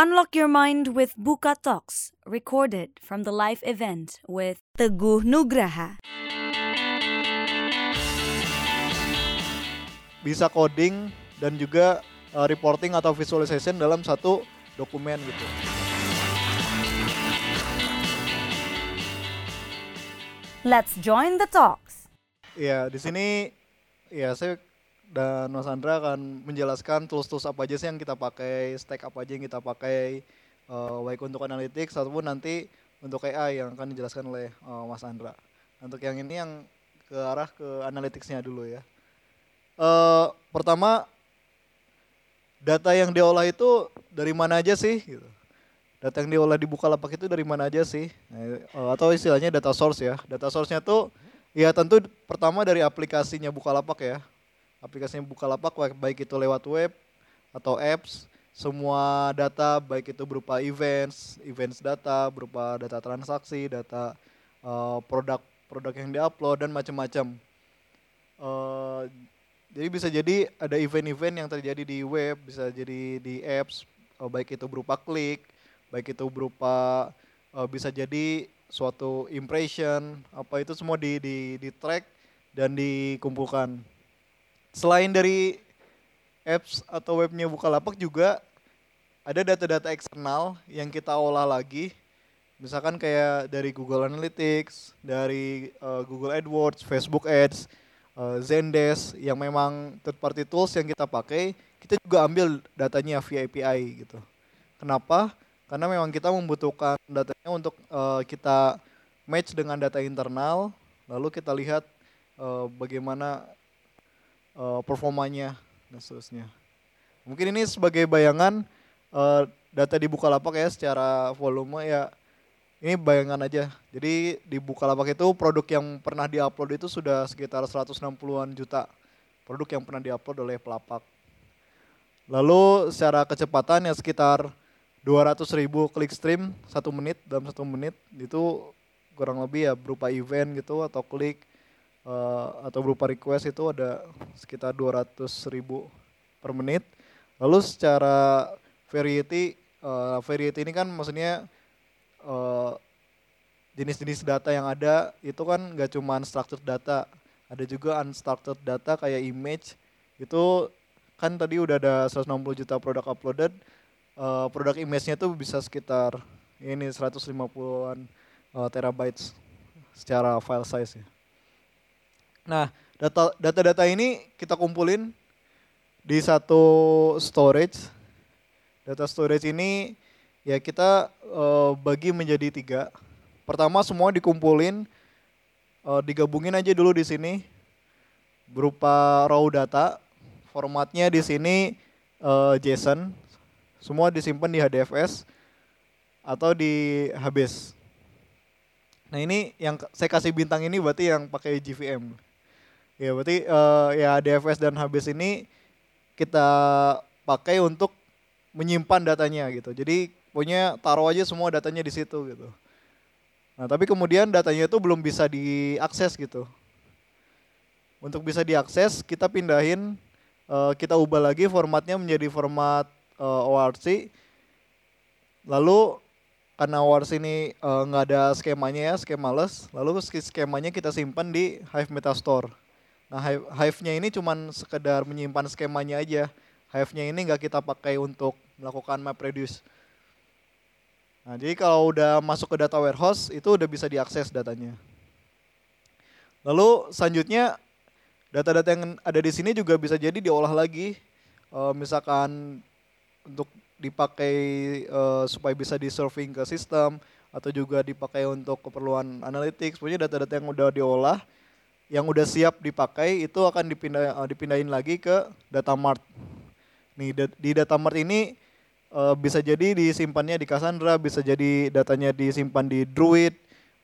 Unlock your mind with Buka Talks, recorded from the live event with Teguh Nugraha. bisa coding dan juga uh, reporting atau visualization dalam satu dokumen gitu. Let's join the talks. Iya, di sini ya saya dan Mas Andra akan menjelaskan tools-tools apa aja sih yang kita pakai, stack apa aja yang kita pakai, uh, baik untuk analytics ataupun nanti untuk AI yang akan dijelaskan oleh uh, Mas Andra. Untuk yang ini yang ke arah ke analyticsnya dulu ya. Uh, pertama, data yang diolah itu dari mana aja sih? Gitu. Data yang diolah di Bukalapak itu dari mana aja sih? Nah, atau istilahnya data source ya. Data source-nya tuh ya tentu pertama dari aplikasinya Bukalapak ya. Aplikasinya Bukalapak baik itu lewat web atau apps, semua data baik itu berupa events, events data, berupa data transaksi, data uh, produk produk yang diupload dan macam-macam. Uh, jadi bisa jadi ada event-event yang terjadi di web, bisa jadi di apps, uh, baik itu berupa klik, baik itu berupa uh, bisa jadi suatu impression apa itu semua di di di track dan dikumpulkan. Selain dari apps atau webnya Bukalapak juga ada data-data eksternal yang kita olah lagi. Misalkan kayak dari Google Analytics, dari uh, Google AdWords, Facebook Ads, uh, Zendesk yang memang third party tools yang kita pakai, kita juga ambil datanya via API gitu. Kenapa? karena memang kita membutuhkan datanya untuk uh, kita match dengan data internal lalu kita lihat uh, bagaimana uh, performanya dan seterusnya. Mungkin ini sebagai bayangan uh, data di Bukalapak ya secara volume ya ini bayangan aja. Jadi di Bukalapak itu produk yang pernah diupload itu sudah sekitar 160-an juta produk yang pernah diupload oleh pelapak. Lalu secara kecepatan ya sekitar 200 ribu klik stream satu menit dalam satu menit itu kurang lebih ya berupa event gitu atau klik uh, atau berupa request itu ada sekitar 200 ribu per menit. Lalu secara variety, uh, variety ini kan maksudnya uh, jenis-jenis data yang ada itu kan nggak cuma structured data, ada juga unstructured data kayak image itu kan tadi udah ada 160 juta produk uploaded, uh, produk image-nya tuh bisa sekitar ini 150-an uh, terabytes secara file size ya. Nah, data data-data ini kita kumpulin di satu storage. Data storage ini ya kita uh, bagi menjadi tiga. Pertama semua dikumpulin, uh, digabungin aja dulu di sini berupa raw data. Formatnya di sini uh, JSON semua disimpan di HDFS atau di HBase. Nah ini yang saya kasih bintang ini berarti yang pakai GVM. Ya berarti uh, ya HDFS dan HBase ini kita pakai untuk menyimpan datanya gitu. Jadi punya taruh aja semua datanya di situ gitu. Nah tapi kemudian datanya itu belum bisa diakses gitu. Untuk bisa diakses kita pindahin, uh, kita ubah lagi formatnya menjadi format uh, eh, ORC. Lalu karena ORC ini eh, nggak uh, ada skemanya ya, skema les. Lalu skemanya kita simpan di Hive Metastore. Nah Hive-nya ini cuman sekedar menyimpan skemanya aja. Hive-nya ini nggak kita pakai untuk melakukan map reduce. Nah jadi kalau udah masuk ke data warehouse itu udah bisa diakses datanya. Lalu selanjutnya data-data yang ada di sini juga bisa jadi diolah lagi. Uh, misalkan untuk dipakai uh, supaya bisa di serving ke sistem atau juga dipakai untuk keperluan analytics. Punya data-data yang udah diolah, yang udah siap dipakai itu akan dipindah uh, dipindahin lagi ke data mart. Nih di data mart ini uh, bisa jadi disimpannya di Cassandra, bisa jadi datanya disimpan di Druid,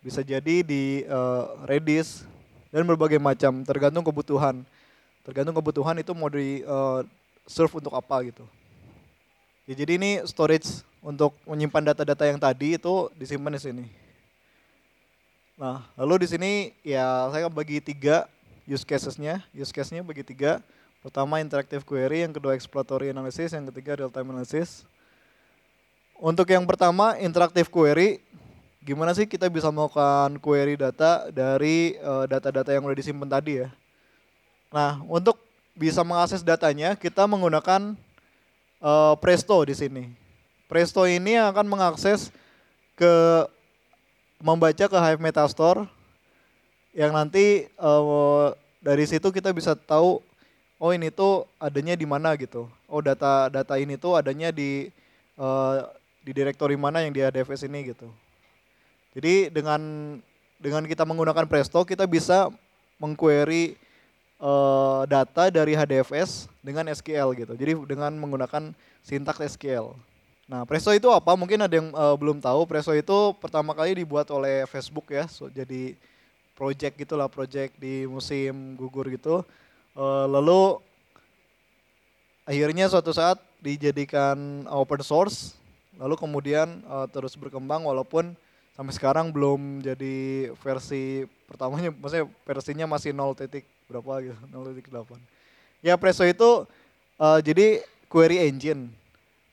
bisa jadi di uh, Redis dan berbagai macam tergantung kebutuhan. Tergantung kebutuhan itu mau di serve untuk apa gitu. Ya, jadi ini storage untuk menyimpan data-data yang tadi itu disimpan di sini. Nah, lalu di sini ya saya bagi tiga use casesnya. Use case-nya bagi tiga. Pertama interactive query, yang kedua exploratory analysis, yang ketiga real time analysis. untuk yang pertama interaktif query, gimana sih kita bisa melakukan query data dari eh, data-data yang udah disimpan tadi ya. Nah, untuk bisa mengakses datanya, kita menggunakan uh, Presto di sini. Presto ini akan mengakses ke membaca ke Hive Metastore yang nanti uh, dari situ kita bisa tahu oh ini tuh adanya di mana gitu. Oh data data ini tuh adanya di uh, di direktori mana yang di ADFS ini gitu. Jadi dengan dengan kita menggunakan Presto kita bisa mengquery uh, data dari HDFS dengan SQL gitu. Jadi dengan menggunakan sintaks SQL. Nah, Presto itu apa? Mungkin ada yang uh, belum tahu. Presto itu pertama kali dibuat oleh Facebook ya. So, jadi project gitulah, project di musim gugur gitu. Uh, lalu akhirnya suatu saat dijadikan open source. Lalu kemudian uh, terus berkembang walaupun sampai sekarang belum jadi versi pertamanya, maksudnya versinya masih 0 titik berapa gitu, 0.8. Ya Presto itu uh, jadi query engine.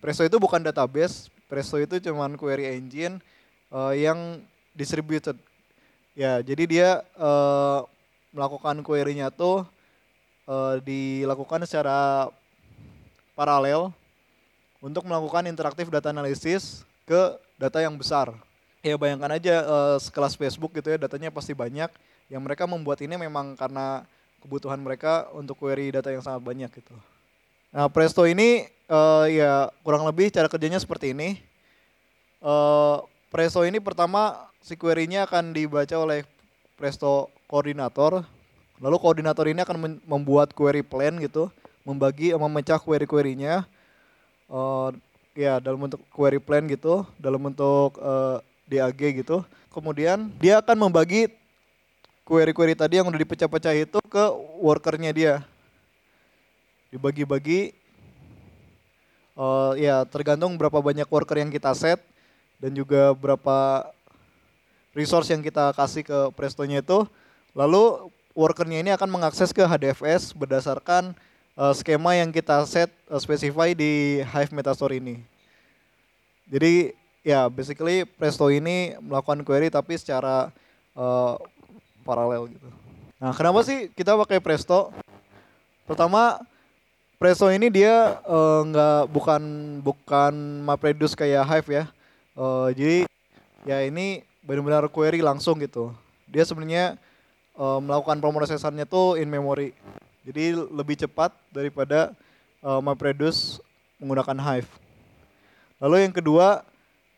Presto itu bukan database, Presto itu cuman query engine uh, yang distributed. Ya, jadi dia uh, melakukan query-nya tuh uh, dilakukan secara paralel untuk melakukan interaktif data analisis ke data yang besar. Ya bayangkan aja uh, sekelas Facebook gitu ya, datanya pasti banyak. Yang mereka membuat ini memang karena kebutuhan mereka untuk query data yang sangat banyak gitu. Nah Presto ini uh, ya kurang lebih cara kerjanya seperti ini. Uh, Presto ini pertama si query-nya akan dibaca oleh Presto koordinator. Lalu koordinator ini akan membuat query plan gitu, membagi memecah query-querynya. Uh, ya dalam bentuk query plan gitu, dalam bentuk uh, DAG gitu. Kemudian dia akan membagi query-query tadi yang udah dipecah-pecah itu ke workernya dia. Dibagi-bagi, uh, ya tergantung berapa banyak worker yang kita set dan juga berapa resource yang kita kasih ke Presto-nya itu. Lalu workernya ini akan mengakses ke HDFS berdasarkan uh, skema yang kita set uh, specify di Hive Metastore ini. Jadi ya basically Presto ini melakukan query tapi secara uh, paralel gitu. Nah, kenapa sih kita pakai Presto? Pertama, Presto ini dia uh, nggak bukan bukan MapReduce kayak Hive ya. Uh, jadi ya ini benar-benar query langsung gitu. Dia sebenarnya uh, melakukan pemrosesannya tuh in memory. Jadi lebih cepat daripada uh, MapReduce menggunakan Hive. Lalu yang kedua,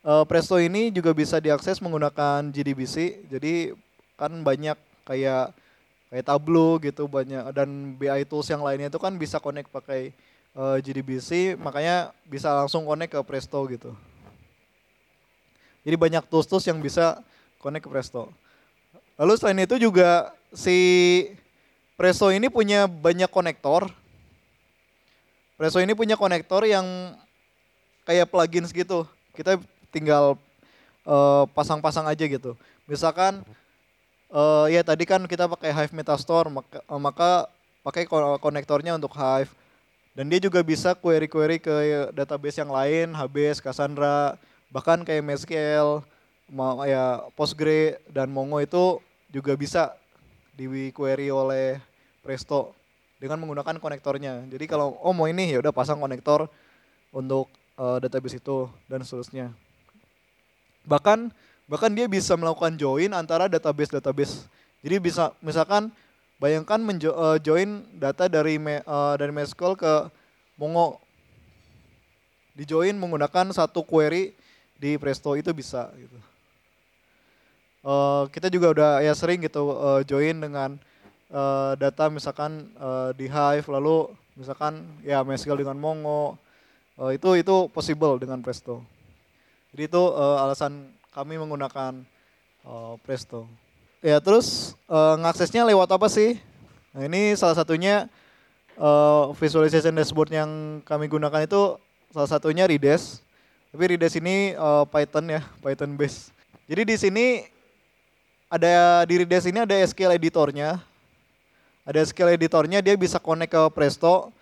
uh, Presto ini juga bisa diakses menggunakan GDBC. Jadi kan banyak kayak kayak Tableau gitu banyak dan BI tools yang lainnya itu kan bisa connect pakai uh, eh, GDBC makanya bisa langsung connect ke Presto gitu. Jadi banyak tools-tools yang bisa connect ke Presto. Lalu selain itu juga si Presto ini punya banyak konektor. Presto ini punya konektor yang kayak plugins gitu. Kita tinggal eh, pasang-pasang uh, aja gitu. Misalkan uh, ya tadi kan kita pakai Hive Metastore maka, uh, maka pakai konektornya untuk Hive dan dia juga bisa query-query ke database yang lain, HBase, Cassandra, bahkan kayak MySQL, ya Postgre dan Mongo itu juga bisa di query oleh Presto dengan menggunakan konektornya. Jadi kalau oh mau ini ya udah pasang konektor untuk uh, database itu dan seterusnya. Bahkan bahkan dia bisa melakukan join antara database-database. Jadi bisa misalkan bayangkan uh, join data dari me, uh, dari MySQL ke Mongo. Di join menggunakan satu query di Presto itu bisa gitu. Uh, kita juga udah ya sering gitu uh, join dengan uh, data misalkan uh, di Hive lalu misalkan ya MySQL dengan Mongo. Uh, itu itu possible dengan Presto. Jadi itu uh, alasan kami menggunakan uh, Presto. Ya terus uh, ngaksesnya lewat apa sih? Nah ini salah satunya uh, visualization dashboard yang kami gunakan itu salah satunya Rides. Tapi Rides ini uh, Python ya, Python base. Jadi di sini ada di Rides ini ada SQL editornya. Ada SQL editornya dia bisa connect ke Presto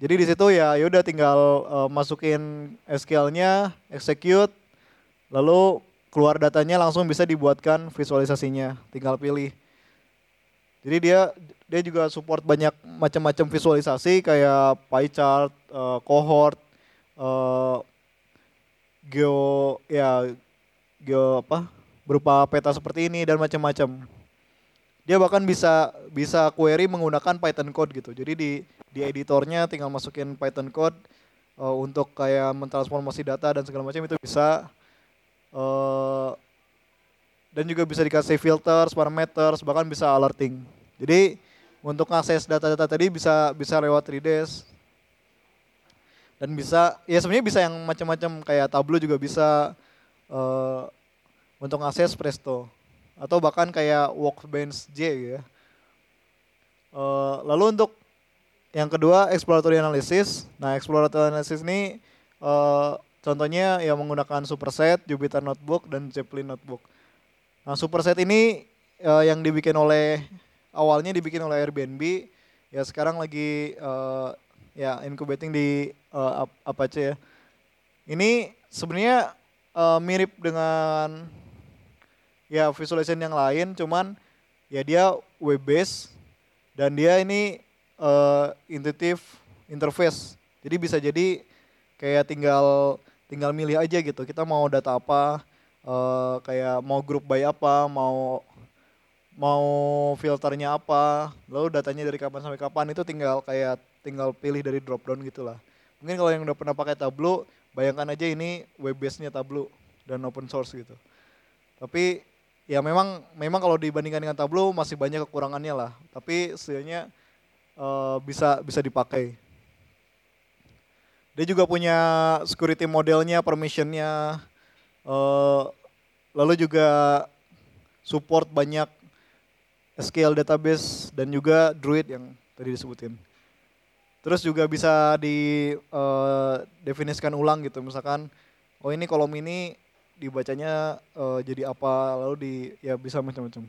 Jadi di situ ya yaudah tinggal uh, masukin SQL-nya, execute, lalu keluar datanya langsung bisa dibuatkan visualisasinya, tinggal pilih. Jadi dia dia juga support banyak macam-macam visualisasi kayak pie chart, uh, cohort, uh, geo ya geo apa berupa peta seperti ini dan macam-macam. Dia bahkan bisa bisa query menggunakan Python code gitu. Jadi di di editornya tinggal masukin Python code uh, untuk kayak mentransformasi data dan segala macam itu bisa. Uh, dan juga bisa dikasih filters, parameters, bahkan bisa alerting. Jadi untuk akses data-data tadi bisa bisa lewat 3ds dan bisa ya sebenarnya bisa yang macam-macam kayak Tableau juga bisa uh, untuk akses Presto atau bahkan kayak Workbench J ya. Uh, lalu untuk yang kedua exploratory analysis. Nah exploratory analysis ini uh, contohnya yang menggunakan Superset, Jupyter Notebook dan Zeppelin Notebook. Nah Superset ini uh, yang dibikin oleh awalnya dibikin oleh Airbnb, ya sekarang lagi uh, ya incubating di uh, Apache ya. Ini sebenarnya uh, mirip dengan ya visualization yang lain cuman ya dia web based dan dia ini uh, intuitive interface jadi bisa jadi kayak tinggal tinggal milih aja gitu kita mau data apa uh, kayak mau grup by apa mau mau filternya apa lalu datanya dari kapan sampai kapan itu tinggal kayak tinggal pilih dari drop down gitulah mungkin kalau yang udah pernah pakai Tableau bayangkan aja ini web base nya Tableau dan open source gitu tapi ya memang memang kalau dibandingkan dengan Tableau masih banyak kekurangannya lah. Tapi setidaknya uh, bisa bisa dipakai. Dia juga punya security modelnya, permissionnya, uh, lalu juga support banyak SQL database dan juga Druid yang tadi disebutin. Terus juga bisa didefinisikan eh, uh, ulang gitu, misalkan, oh ini kolom ini dibacanya uh, jadi apa lalu di ya bisa macam-macam.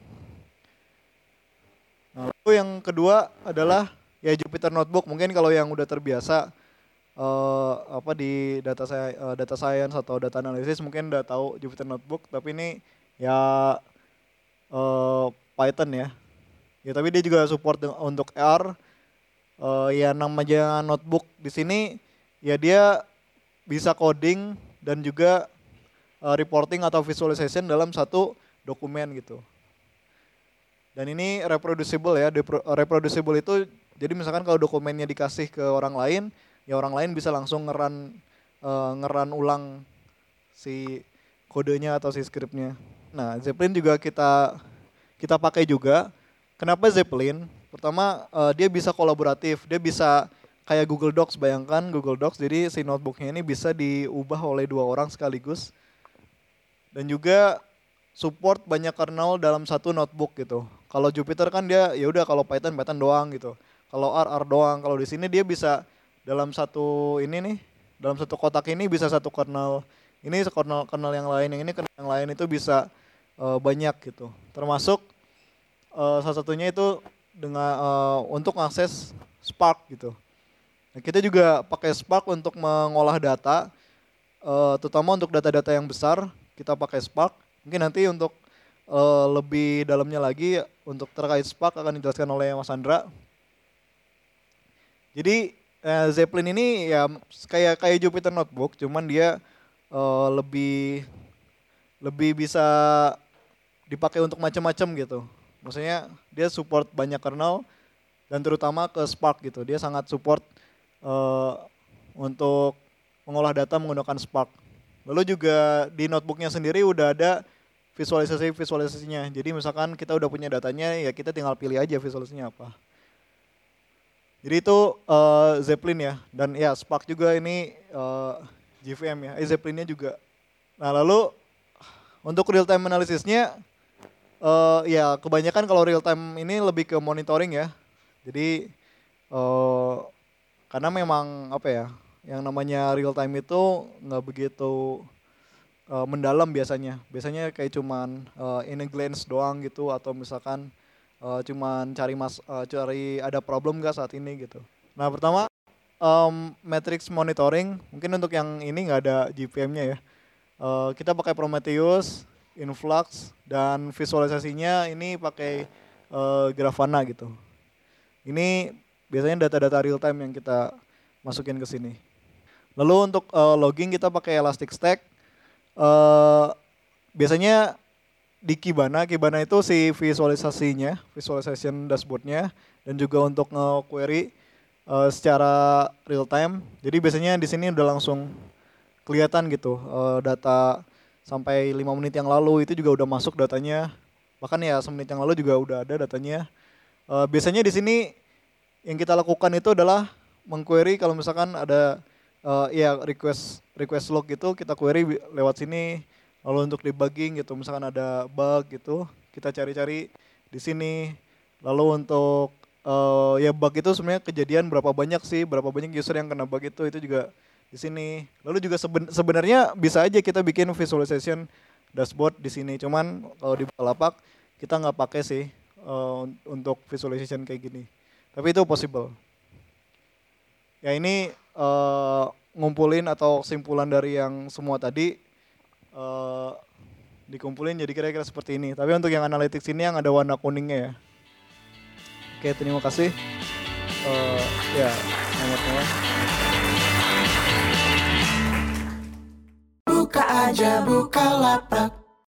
Nah, lalu yang kedua adalah ya Jupyter Notebook. Mungkin kalau yang udah terbiasa uh, apa di data saya uh, data science atau data analisis mungkin udah tahu Jupyter Notebook, tapi ini ya uh, Python ya. Ya tapi dia juga support untuk R. Uh, ya namanya notebook di sini ya dia bisa coding dan juga uh, reporting atau visualization dalam satu dokumen gitu. Dan ini reproducible ya, reproducible itu jadi misalkan kalau dokumennya dikasih ke orang lain, ya orang lain bisa langsung ngeran uh, ngeran ulang si kodenya atau si scriptnya. Nah Zeppelin juga kita kita pakai juga. Kenapa Zeppelin? Pertama uh, dia bisa kolaboratif, dia bisa kayak Google Docs bayangkan Google Docs jadi si notebooknya ini bisa diubah oleh dua orang sekaligus dan juga support banyak kernel dalam satu notebook gitu. Kalau Jupyter kan dia ya udah kalau Python Python doang gitu. Kalau R R doang. Kalau di sini dia bisa dalam satu ini nih, dalam satu kotak ini bisa satu kernel. Ini kernel kernel yang lain, yang ini kernel yang lain itu bisa uh, banyak gitu. Termasuk uh, salah satunya itu dengan uh, untuk akses Spark gitu. Nah, kita juga pakai Spark untuk mengolah data, uh, terutama untuk data-data yang besar kita pakai Spark. Mungkin nanti untuk uh, lebih dalamnya lagi untuk terkait Spark akan dijelaskan oleh Mas Andra. Jadi uh, Zeppelin ini ya kayak kayak Jupyter Notebook, cuman dia uh, lebih lebih bisa dipakai untuk macam-macam gitu. Maksudnya dia support banyak kernel dan terutama ke Spark gitu. Dia sangat support uh, untuk mengolah data menggunakan Spark. Lalu juga di notebooknya sendiri udah ada visualisasi-visualisasinya. Jadi misalkan kita udah punya datanya, ya kita tinggal pilih aja visualisasinya apa. Jadi itu uh, Zeppelin ya, dan ya Spark juga ini uh, eh, GVM ya, eh, Zeppelinnya juga. Nah lalu untuk real time analisisnya, uh, ya kebanyakan kalau real time ini lebih ke monitoring ya. Jadi uh, karena memang apa ya, yang namanya real time itu nggak begitu uh, mendalam biasanya. Biasanya kayak cuman uh, in a glance doang gitu atau misalkan uh, cuman cari mas uh, cari ada problem gak saat ini gitu. Nah pertama um, matrix monitoring, mungkin untuk yang ini nggak ada GPM-nya ya. Uh, kita pakai Prometheus, Influx, dan visualisasinya ini pakai uh, Grafana gitu. Ini biasanya data-data real time yang kita masukin ke sini. Lalu untuk uh, logging kita pakai Elasticstack. Uh, biasanya di Kibana, Kibana itu si visualisasinya, visualization dashboardnya, dan juga untuk nge-query uh, secara real time. Jadi biasanya di sini udah langsung kelihatan gitu uh, data sampai lima menit yang lalu itu juga udah masuk datanya. Bahkan ya semenit yang lalu juga udah ada datanya. Uh, biasanya di sini yang kita lakukan itu adalah mengquery kalau misalkan ada uh, ya request request log gitu kita query lewat sini lalu untuk debugging gitu misalkan ada bug gitu kita cari-cari di sini lalu untuk uh, ya bug itu sebenarnya kejadian berapa banyak sih, berapa banyak user yang kena bug itu itu juga di sini. Lalu juga seben, sebenarnya bisa aja kita bikin visualization dashboard di sini. Cuman kalau di Bukalapak kita nggak pakai sih uh, untuk visualization kayak gini. Tapi itu possible. Ya ini uh, ngumpulin atau kesimpulan dari yang semua tadi uh, dikumpulin jadi kira-kira seperti ini. Tapi untuk yang analytics ini yang ada warna kuningnya ya. Oke, terima kasih. Uh, ya, malam. Buka aja buka lapak